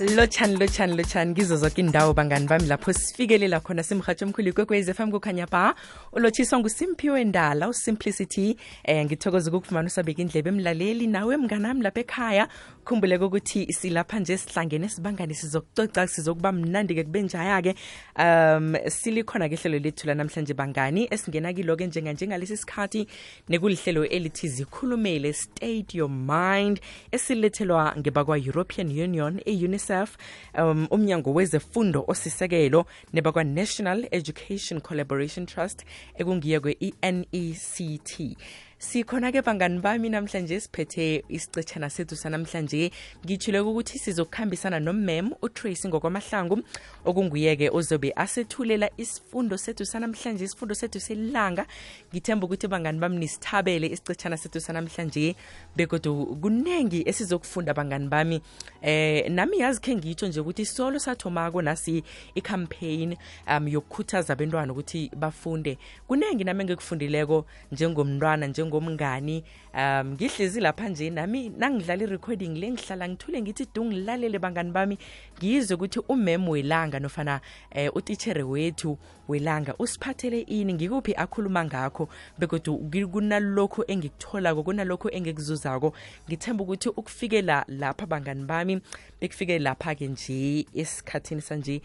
lotshani lotshani lotshani kizo zonke indawo bangani bami lapho sifikelela khona simhatsho omkhulu ikwekwez fm kukhanya ba. Ulotshiswa ngusimphiwe ndala usimplicity. Eh ngithokoza ukukufumana usabeka indlebe emlaleli nawe mnganami lapha ekhaya. Khumbuleke ukuthi silapha nje sihlangene sibangane sizokucoca sizokuba mnandi-ke kube njaya-ke um silikhona-ke hlelo lethu lanamhlanje bangani esingena kilo-ke njenganjengalesi sikhathi. Nekulihlelo elithi zikhulumele state your mind esilethelwa ngebakwa-european union e-unicef um umnyango wezefundo osisekelo nebakwa-national education collaboration trust ekungiye kwe-enect sikhona-ke bangani bami namhlanje siphethe isicetshana sethu sanamhlanje. Ngitshile ukuthi sizokuhambisana nomem utracy ngokwamahlangu okunguye-ke ozobe asethulela isifundo sethu sanamhlanje isifundo sethu selanga ngithemba ukuthi bangani bami nisithabele isicetshana sethu sanamhlanje bekodwa kuningi esizokufunda bangani bami. Eh nami yazi khe ngitsho nje ukuthi solo sathomako nasi icampaign um yokukhuthaza abentwana ukuthi bafunde. Kuningi nami engikufundileko njengomntwana njengomngani um ngihlezi lapha nje nami nangidlala i-recording le ngihlala ngithule ngithi du ngilalele bangani bami. Ngizwe ukuthi umem welanga nofana eh, utitshere wethu welanga usiphathele ini ngikuphi akhuluma ngakho bekodwa kunalokhu engikutholako kunalokhu engikuzuzako. Ngithemba ukuthi ukufikela lapha bangani bami bekufike lapha-ke nje esikhathini sanje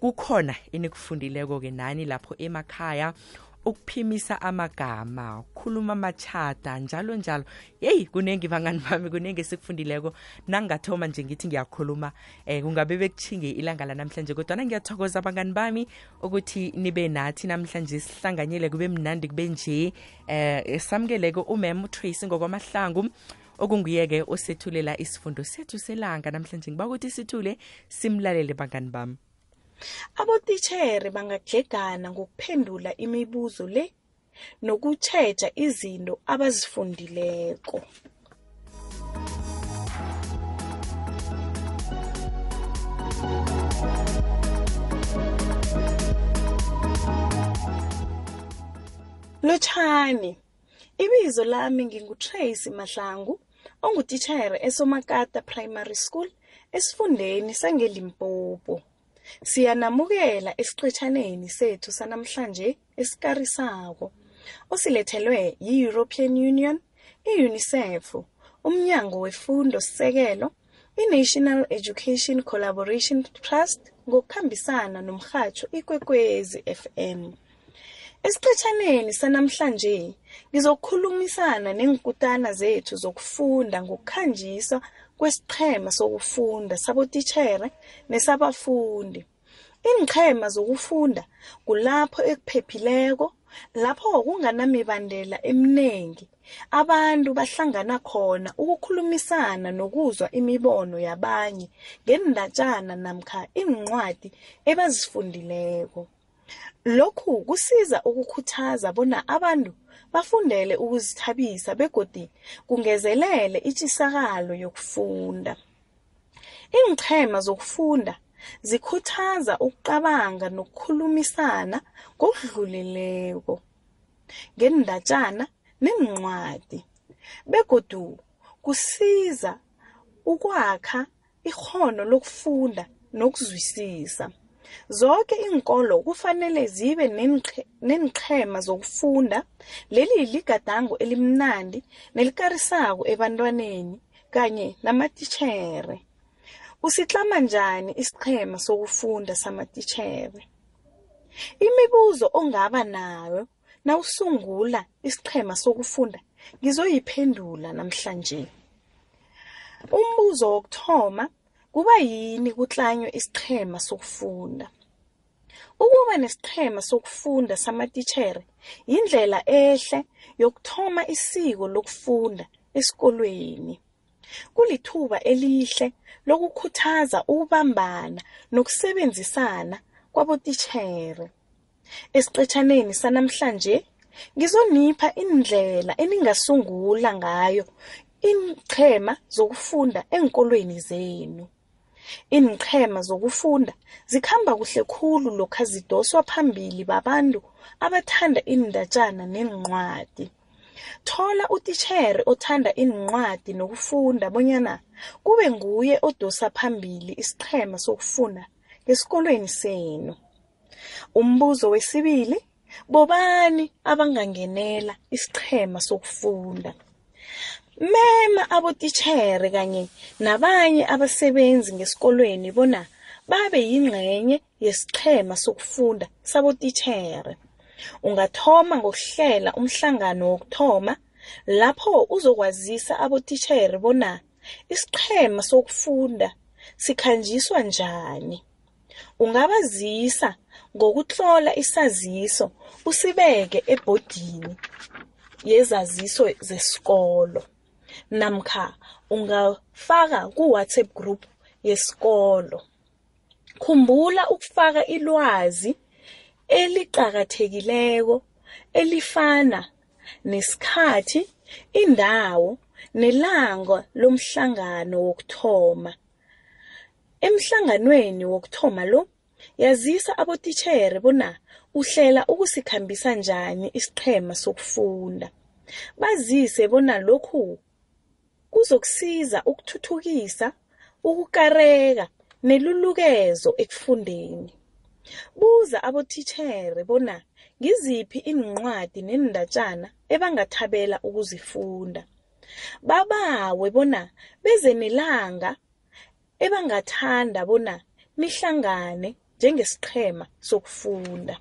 kukhona enikufundileko-ke nani lapho emakhaya ukuphimisa amagama khuluma amachata njalo njalo. Yeyi kunengi bangani bami kunengi esikufundileko. Nangingathoma nje ngithi ngiyakhuluma eh kungabe bekuthinge ilanga lanamhlanje kodwana ngiyathokoza abangani bami ukuthi nibe nathi namhlanje sihlanganyele kube mnandi kube nje eh samukeleke umem tracy ngokwamahlangu okunguye-ke osethulela isifundo sethu selanga namhlanje. Ngiba ukuthi sithule simlalele bangani bami. Abotitshere bangaglegana ngokuphendula imibuzo le nokutjheja izinto abazifundileko. Lotshani ibizo lami ngingutracy mahlangu ongutitshere esomakata primary school esifundeni sangelimpopo. Siyanamukela esiqetshaneni sethu sanamhlanje esikarisako osilethelwe yi-european union i-unicef umnyango wefundo sisekelo i-national education collaboration trust ngokuhambisana nomrhatsho ikwekwezi fm esiqetshaneni sanamhlanje ngizokukhulumisana nenkutana zethu zokufunda ngokukhanjiswa kwesiqhema sokufunda sabotitshere nesabafundi. Iinqhema zokufunda kulapho ekuphephileko lapho kunganamibandela eminingi abantu bahlangana khona ukukhulumisana nokuzwa imibono yabanye ngendatshana namkha iincwadi ebazifundileko. Lokhu kusiza ukukhuthaza bona abantu bafundele ukuzithabisa begodi kungezelele itshisakalo yokufunda. Iinqhema zokufunda zikhuthaza ukucabanga nokukhulumisana ngokudlulileko ngendatshana nencwadi begodu kusiza ukwakha ikhono lokufunda nokuzwisisa. Zonke iinkolo kufanele zibe neenqhema zokufunda. Leli ligadango elimnandi nelikarisako ebantwaneni kanye namatitshere usitlama njani isiqhema sokufunda samatitshere imibuzo ongaba nayo nawusungula isiqhema sokufunda ngizoyiphendula namhlanje. Umbuzo wokuthoma kuba yini kutlanywe isiqhema sokufunda? Ukuba nesiqhema sokufunda samatitshere yindlela ehle yokuthoma isiko lokufunda esikolweni. Kulithuba elihle lokukhuthaza ukubambana nokusebenzisana kwabotitshere esiqetshaneni sanamhlanje ngizonipha indlela eningasungula ngayo iinqhema zokufunda enkolweni zenu. Iinqhema zokufunda zikhamba kuhle khulu lokha zidoswa phambili babantu abathanda iindatshana neencwadi Thola utitjhere othanda iincwadi nokufunda bonyana kube nguye odosa phambili isiqhema sokufunda esikolweni senu. Umbuzo wesibili, bobani abangangenela isiqhema sokufunda? Mema abotitjhere kanye nabanye abasebenzi ngesikolweni bona babe yingcenye yesiqhema sokufunda sabotitjhere. Ungathoma ngokuhlela umhlangano wokuthoma lapho uzokwazisa abotitjhere bona isiqhema sokufunda sikhanjiswa njani. Ungabazisa ngokutlola isaziso usibeke ebhodini yezaziso zesikolo namkha ungafaka ku-WhatsApp group yesikolo. Khumbula ukufaka ilwazi eliqakathekileko elifana nesikhathi, indawo nelanga lomhlangano wokuthoma. Emhlanganweni wokuthoma lo, yazisa abotitjhere bona uhlela ukusikhambisa njani isiqhema sokufunda. Bazise bona lokhu kuzokusiza ukuthuthukisa ukukareka nelulukezo ekufundeni. Buza abotitjhere bona ngiziphi iincwadi neendatjana ebangathabela ukuzifunda. Babawe bona beze nelanga ebangathanda bona nihlangane njengesiqhema sokufunda.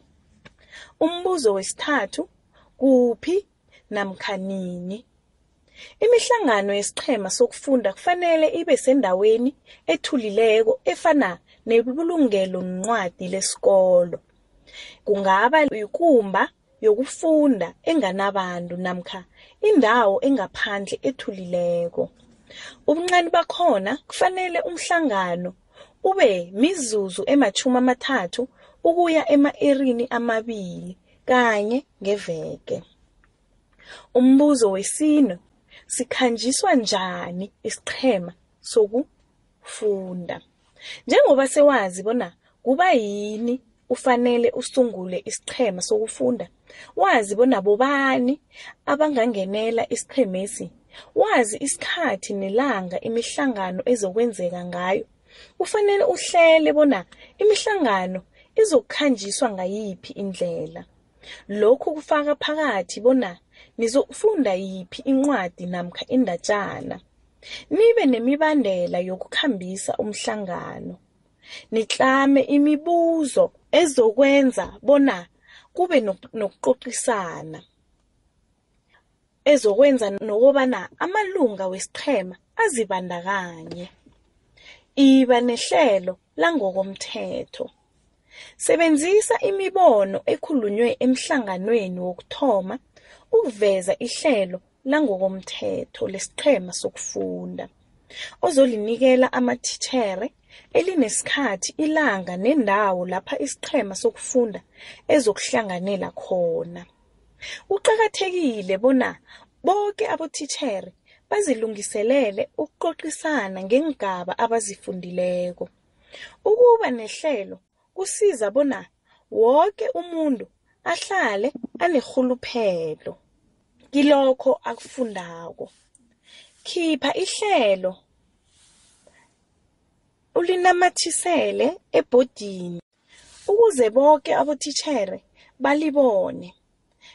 Umbuzo wesithathu, kuphi namkha nini? Imihlangano yesiqhema sokufunda kufanele ibe sendaweni ethulileko efana nebulungeloncwadi lesikolo. Kungaba yikumba yokufunda enganabantu namkha indawo engaphandle ethulileko. Ubuncani bakhona kufanele umhlangano ube mizuzu ematjhumi amathathu ukuya ema-erini amabili kanye ngeveke. Umbuzo wesine, sikhanjiswa njani isiqhema sokufunda? Njengoba sewazi bona kubayini ufanele usungule isiqhema sokufunda, wazi bona bobani abangangenela isiqhemesi, wazi isikhathi nelanga imihlangano ezokwenzeka ngayo, kufanele uhlele bona imihlangano izokukhanjiswa ngayiphi indlela. Lokhu kufaka phakathi bona nizokufunda yiphi incwadi namkha indatjana. Nibe nemibandela yokukhambisa umhlangano. Nitlame imibuzo ezokwenza bona kube nokucocisana. Ezokwenza nokobana amalunga wesiqhema azibandakanye. Iba nehlelo langokomthetho. Sebenzisa imibono ekhulunywe emhlanganweni wokuthoma ukuveza ihlelo langokomthetho lesiqhema sokufunda. Ozolinikela amathitjhere elinesikhathi, ilanga nendawo lapha isiqhema sokufunda ezokuhlanganela khona. Kuqakathekile bona boke abothitjhere bazilungiselele ukucocisana ngeengaba abazifundileko. Ukuba nehlelo kusiza bona woke umuntu ahlale anerhuluphelo kilokho akufundako. Khipha ihlelo ulinamathisele ebhodini ukuze boke abothitjhere balibone.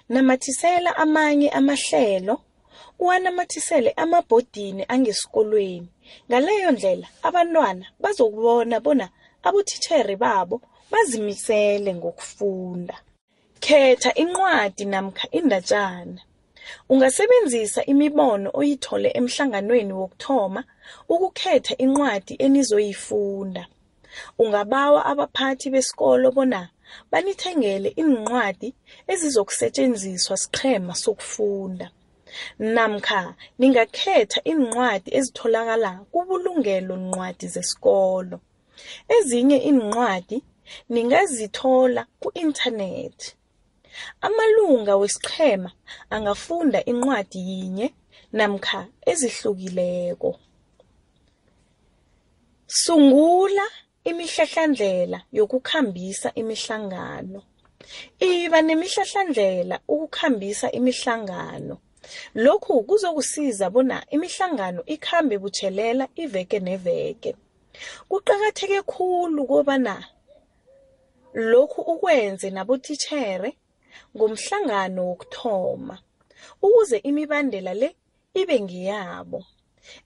Namathisela amanye amahlelo, uwanamathisele amabhodini angesikolweni. Ngaleyo ndlela abantwana bazokubona bona abothitjhere babo bazimisele ngokufunda. Khetha incwadi namkha indatjana. Ungasebenzisa imibono oyithole emhlanganweni wokuthoma ukukhetha incwadi enizoyifunda. Ungabawa abaphathi besikolo bona banithengele iincwadi ezizokusetjenziswa siqhema sokufunda namkha ningakhetha iincwadi ezitholakala kubulungeloncwadi zesikolo. Ezinye iincwadi ningazithola ku-inthanethi. Amalunga wesiqhema angafunda incwadi yinye namkha ezihlukileko. Sungula imihlahlandlela yokukhambisa imihlangano. Iba nemihlahlandlela ukukhambisa imihlangano. lokhu kuzokusiza bona imihlangano ikhambe butshelela iveke neveke kuqakatheke khulu kobana lokhu ukwenze nabotitjhere ngomhlangano wokuthoma ukuze imibandela le ibe ngeyabo.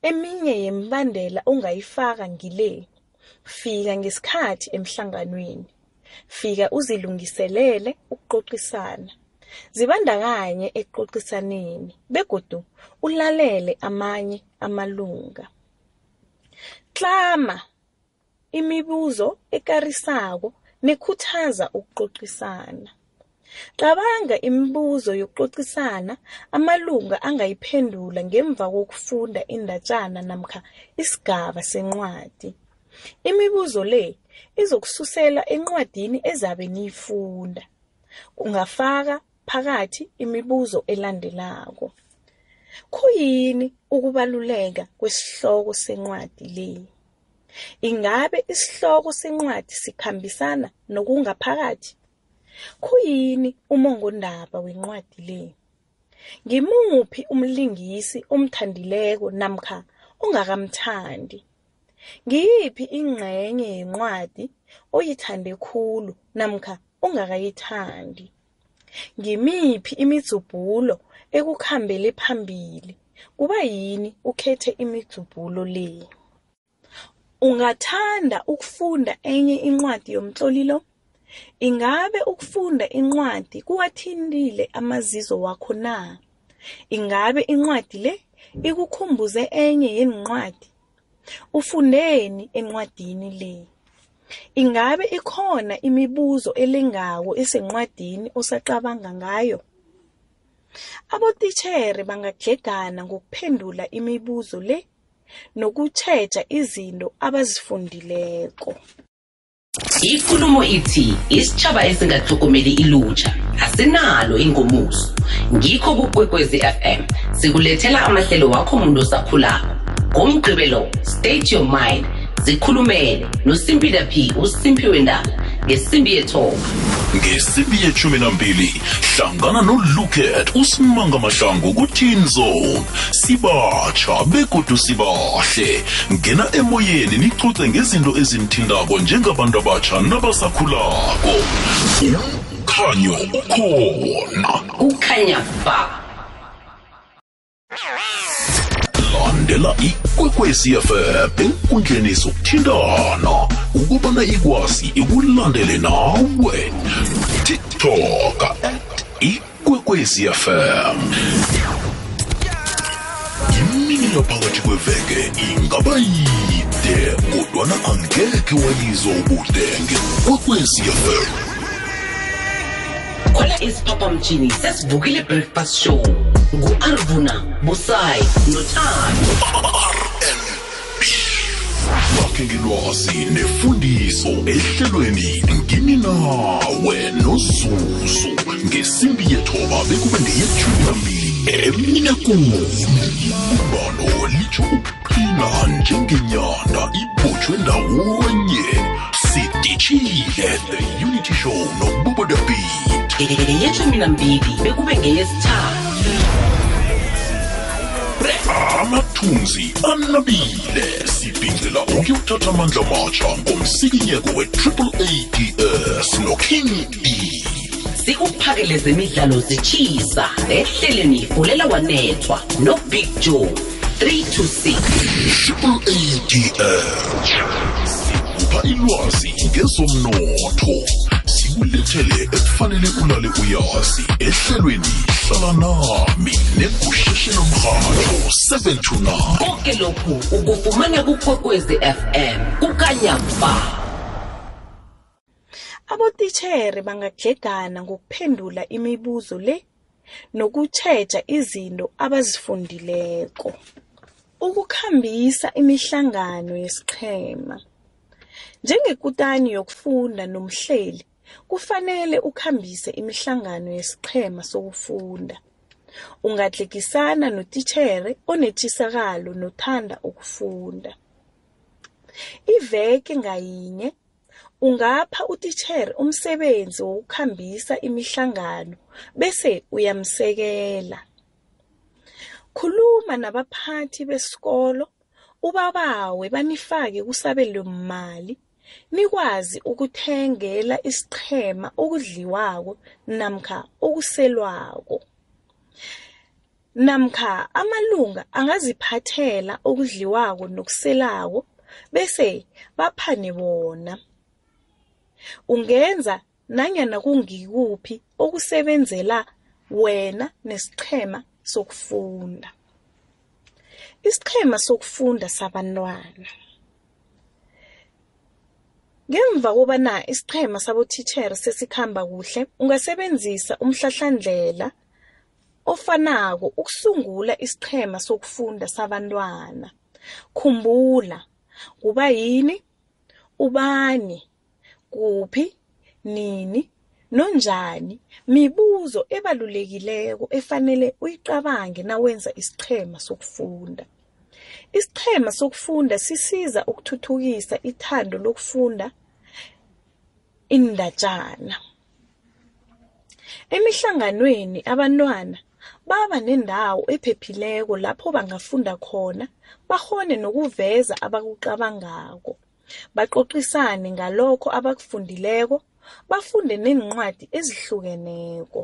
Eminye yemibandela ongayifaka ngile fika ngesikhathi emhlanganweni fika uzilungiselele ukuxoxisana zibandakanye ekuxoxisaneni begodu ulalele amanye amalunga. Klama imibuzo ekarisako nekhuthaza ukuxoxisana. Cabanga imibuzo yokuxoxisana amalunga angayiphendula ngemva kokufunda indatshana namkha isigaba sencwadi. Imibuzo le izokususela encwadini ezabe niyifunda. Kungafaka phakathi imibuzo elandelako. Kuyini ukubaluleka kwesihloko sencwadi le? Ingabe isihloko sencwadi sikhambisana nokungaphakathi? Kuyini umongondaba wencwadi le? Ngimuphi umlingisi omthandileko namkha ongakamthandi? Ngiyiphi ingcenye yencwadi oyithande khulu namkha ongakayithandi? Ngimiphi imidzubhulo ekukhambele phambili? Kuba yini ukhethe imidzubhulo le? Ungathanda ukufunda enye incwadi yomtloli lo ingabe ukufunda incwadi kuwathintile amazizo wakho na? Ingabe incwadi le ikukhumbuze enye yencwadi ufundeni encwadini le. Ingabe ikhona imibuzo elengako esencwadini osacabanga ngayo? Abotitjhere bangagegana ngokuphendula imibuzo le nokutjheja izinto abazifundileko. Ikulumo ithi isitshaba esingatlhogomeli ilutjha asinalo ingomuso. Ngikho kukwekwezi fm sikulethela amahlelo wakho muntu osakhulako. Ngomgqibelo state your mind. Zikhulumele. Nosimpila p usimpiwe ndala ngesimbi yethoba ngesimbi yeshumi nambili hlangana nolucat usimanga mahlangu ku-teen zone sibatsha begodu sibahle. Ngena emoyeni nicuce ngezinto ezinithindako njengabantu abatsha nabasakhulako. Umkhanyo ukhona. Kukhanya ba landela ikwekwezi fm enkundleni zokuthintana. Ukubana ikwazi ikulandele nawe. Tiktok at ikwekwezi fm imini yaphakathi kweveke ingaba yide kodwana angekhe walizwa ubudenge kwekwezi fm isiphaphamtshini sesivukile breakfast show ngu-arvuna busayi nothando bakhe ngelwazi nefundiso ehlelweni ngini nawe nozuzu. Ngesimbi yethoba bekube ngeyethumi nambili umbalo litsho ukuqina njengenyanda ibotshwe ndawonye. Sidishile the unity show nobubo the beat nambili bekube ngeyesithathu amathunzi anabile. Sibhincela ukuyothatha amandla matsha ngomsikinyeko we-triple ads noking e sikuphakele zemidlalo zitshisa ehleleni fulela wanethwa nobig joe 3 to 6 triple ads sikupha ilwazi ngezomnotho. Sikulethele ekufanele ulale uyazi ehlelweni. Hlala nami negusheshe lomrhatho 7 to 9 konke lokhu ukufumana kukhokwezi fm kukanya ba abotitjhere bangagegana ngokuphendula imibuzo le nokutjheja izinto abazifundileko. Ukukhambisa imihlangano yesiqhema. Njengekutani yokufunda nomhleli kufanele ukhambise imihlangano yesiqhema sokufunda. Ungadlikisana notitjhere onetjisakalo nothanda ukufunda. Iveke ngayinye ungapha utitjhere umsebenzi wokukhambisa imihlangano bese uyamsekela. Khuluma nabaphathi besikolo ubabawe banifake kusabelo mali nikwazi ukuthengela isiqhema okudliwako namkha okuselwako. Namkha amalunga angaziphathela okudliwako nokuselako bese baphane bona. Ungenza nanyana kungikuphi okusebenzela wena nesiqhema sokufunda. Isiqhema sokufunda sabantwana. Ngemva kobana isiqhema sabotitjhere sesikhamba kuhle ungasebenzisa umhlahlandlela ofanako ukusungula isiqhema sokufunda sabantwana. Khumbula kuba yini ubani kuphi nini nonjani mibuzo ebalulekileko efanele uyicabange nawenza isiqhema sokufunda. Isiqhema sokufunda sisiza ukuthuthukisa ithando lokufunda indatshana. Emihlanganweni abantwana baba nendawo ephephileko lapho bangafunda khona bahone nokuveza abakucabangako. Baxoxisane ngalokho abakufundileko bafunde nencwadi ezihlukeneko.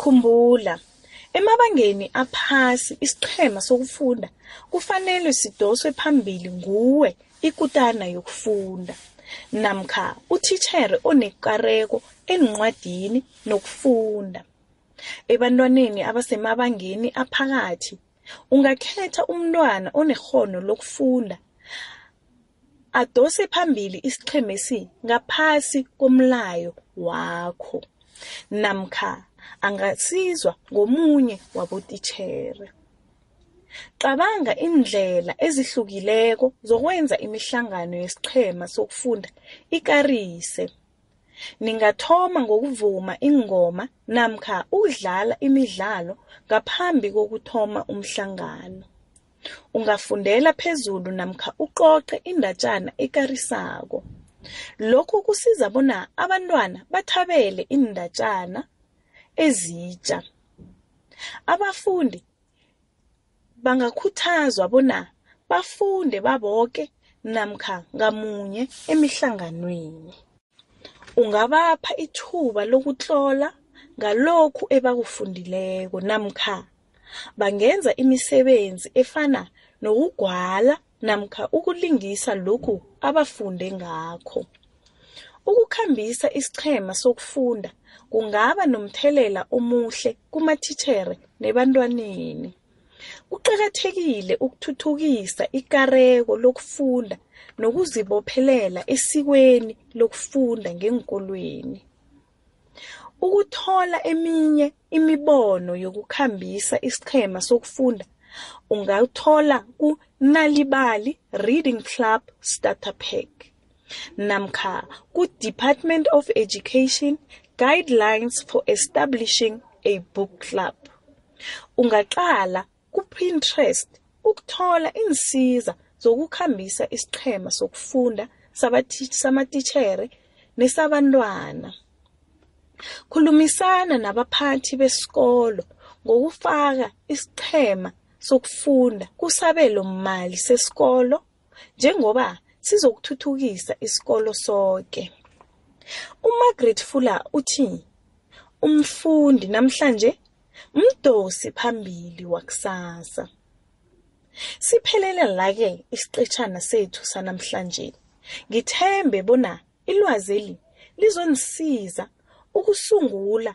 Khumbula emabangeni aphasi isiqhema sokufunda kufanele sidoswe phambili nguwe ikutana yokufunda. Namkha uthitjhere onekareko encwadini nokufunda. Ebantwaneni abasemabangeni aphakathi ungakhetha umntwana onekghono lokufunda adose phambili isiqhemesi ngaphasi komlayo wakho. Namkha angasizwa ngomunye wabotitjhere. Cabanga indlela ezihlukileko zokwenza imihlangano yesiqhema sokufunda ikarise. Ningathoma ngokuvuma ingoma namkha ukudlala imidlalo ngaphambi kokuthoma umhlangano. Ungafundela phezulu namkha uqoqe indatshana ekarisako. Lokhu kusiza bona abantwana bathabele indatshana ezitsha. Abafundi bangakhuthazwa bona bafunde baboke namkha ngamunye emihlanganweni. Ungabapha ithuba lokutlola ngalokhu ebakufundileko namkha bangenza imisebenzi efana nokugwala namkha ukulingisa lokhu abafunde ngakho. Ukukhambisa isiqhema sokufunda kungaba nomthelela omuhle kumathitjhere nebantwaneni. Kuqakathekile ukuthuthukisa ikareko lokufunda nokuzibophelela esikweni lokufunda ngeenkolweni. Ukuthola eminye imibono yokukhambisa isiqhema sokufunda ungawuthola ku-nalibali reading club starter pack. Namkha ku-department of education guidelines for establishing a book club. Ungaqala ku-pinterest ukuthola insiza zokukhambisa isiqhema sokufunda samatitjhere nesabantwana. Khulumisana nabaphathi besikolo ngokufaka isiqhema sokufunda kusabelo mali sesikolo njengoba sizokuthuthukisa isikolo sonke uMargaret Fuller uthi umfundi namhlanje umdosi phambili wakusasa. Siphelela la-ke isiqetshana sethu sanamhlanje. Ngithembe bona ilwazeli lizonisiza ukusungula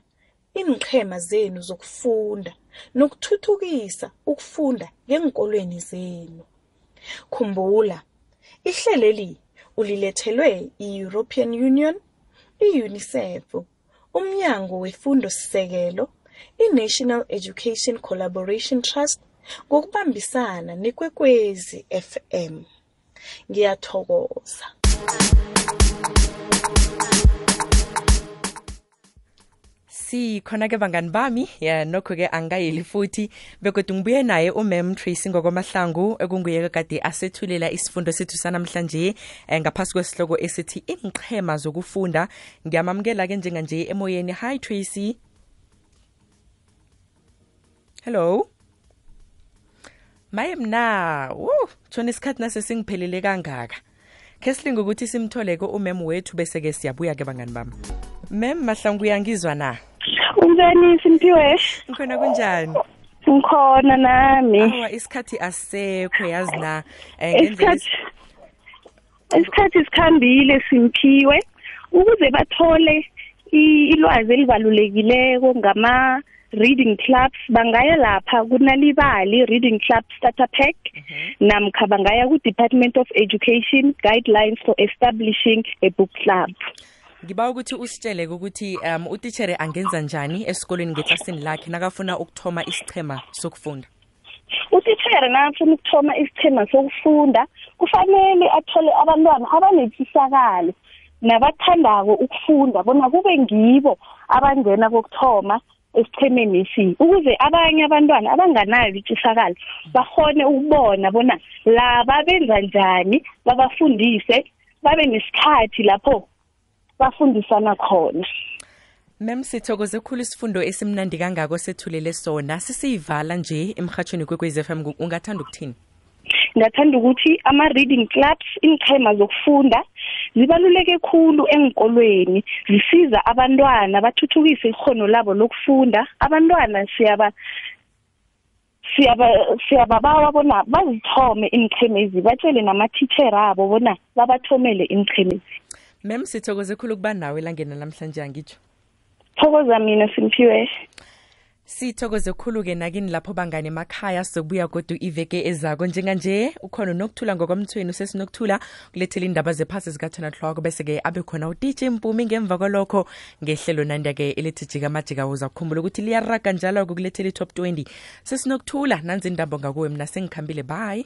inqhema zenu zokufunda nokuthuthukisa ukufunda ngeenkolweni zenu. Khumbula ihleleli ulilethelwe i-European Union i-UNICEF umnyango wefundo sisekelo i-National Education Collaboration Trust ngokubambisana nekwekwezi FM ngiyathokoza sikhona ke bangani bami ya nokho ke angayeli futhi bekodwa ngibuye naye umam Tracy ngokwamahlangu ekunguye kade asethulela isifundo sethu sanamhlanje eh, ngaphasi kwesihloko esithi inqhema zokufunda. Ngiyamamukela ke njenganje emoyeni. Hi Tracy. Hello. Maye mna wu tshona isikhathi nase singiphelele kangaka. Khe silinga ukuthi simtholeke umem wethu bese-ke siyabuya-ke bangani bami. Mem mahlangu uyangizwa na? Unjani simphiwe ngikhona kunjani? Ngikhona nami. Awa isikhathi asisekho yazi um ngendlela isikhathi isikhathi sikhambile simphiwe ukuze bathole ilwazi elibalulekileko ngama reading clubs bangaya lapha kunalibali reading club starter pack namkha bangaya ku-department of education guidelines for establishing a book club. Ngiba ukuthi usitsheleke ukuthi um utitshere angenza njani esikolweni ngeklasini lakhe nakafuna ukuthoma isichema sokufunda? Utithere nakafuna ukuthoma isichema sokufunda kufanele athole abantwana abanetsisakalo nabathandako ukufunda bona kube ngibo abangena kokuthoma esichemeni esi ukuze abanye abantwana abanganayo itsisakalo bakhone ukubona bona laba benza njani babafundise babe nesikhathi lapho bafundisana khona. Mem sithokoze khulu isifundo esimnandi kangako sethulele sona. Sisiyivala nje emhatshweni kwekwez f m. Ungathanda ukuthini? Ngathanda ukuthi ama-reading clubs iinqhema zokufunda zibaluleke khulu engikolweni zisiza abantwana bathuthukise ikhono labo lokufunda. Abantwana siyaba siyaba siyababawa bona bazithome iinqhemezi batshele namathitshera abo bona babathomele iinqhemezi. Mem sithokoze khulu ukuba nawe elangeni namhlanje angitsho. Thokoza mina simphiwe sithokoze khulu-ke nakini lapho bangane emakhaya sizokubuya kodwa iveke ezako. Njenganje ukhona nokuthula ngokomthweni usesinokuthula kulethela indaba zephasi zikathanahloko bese-ke abe khona udj mpumi ngemva kwalokho. Ngehlelo nandiya-ke elithi jika majika uza kukhumbula ukuthi liyaraga njalo-ke kulethela i-top 20 sesinokuthula nanzi indaba ngakuwe mna sengikhambile bye.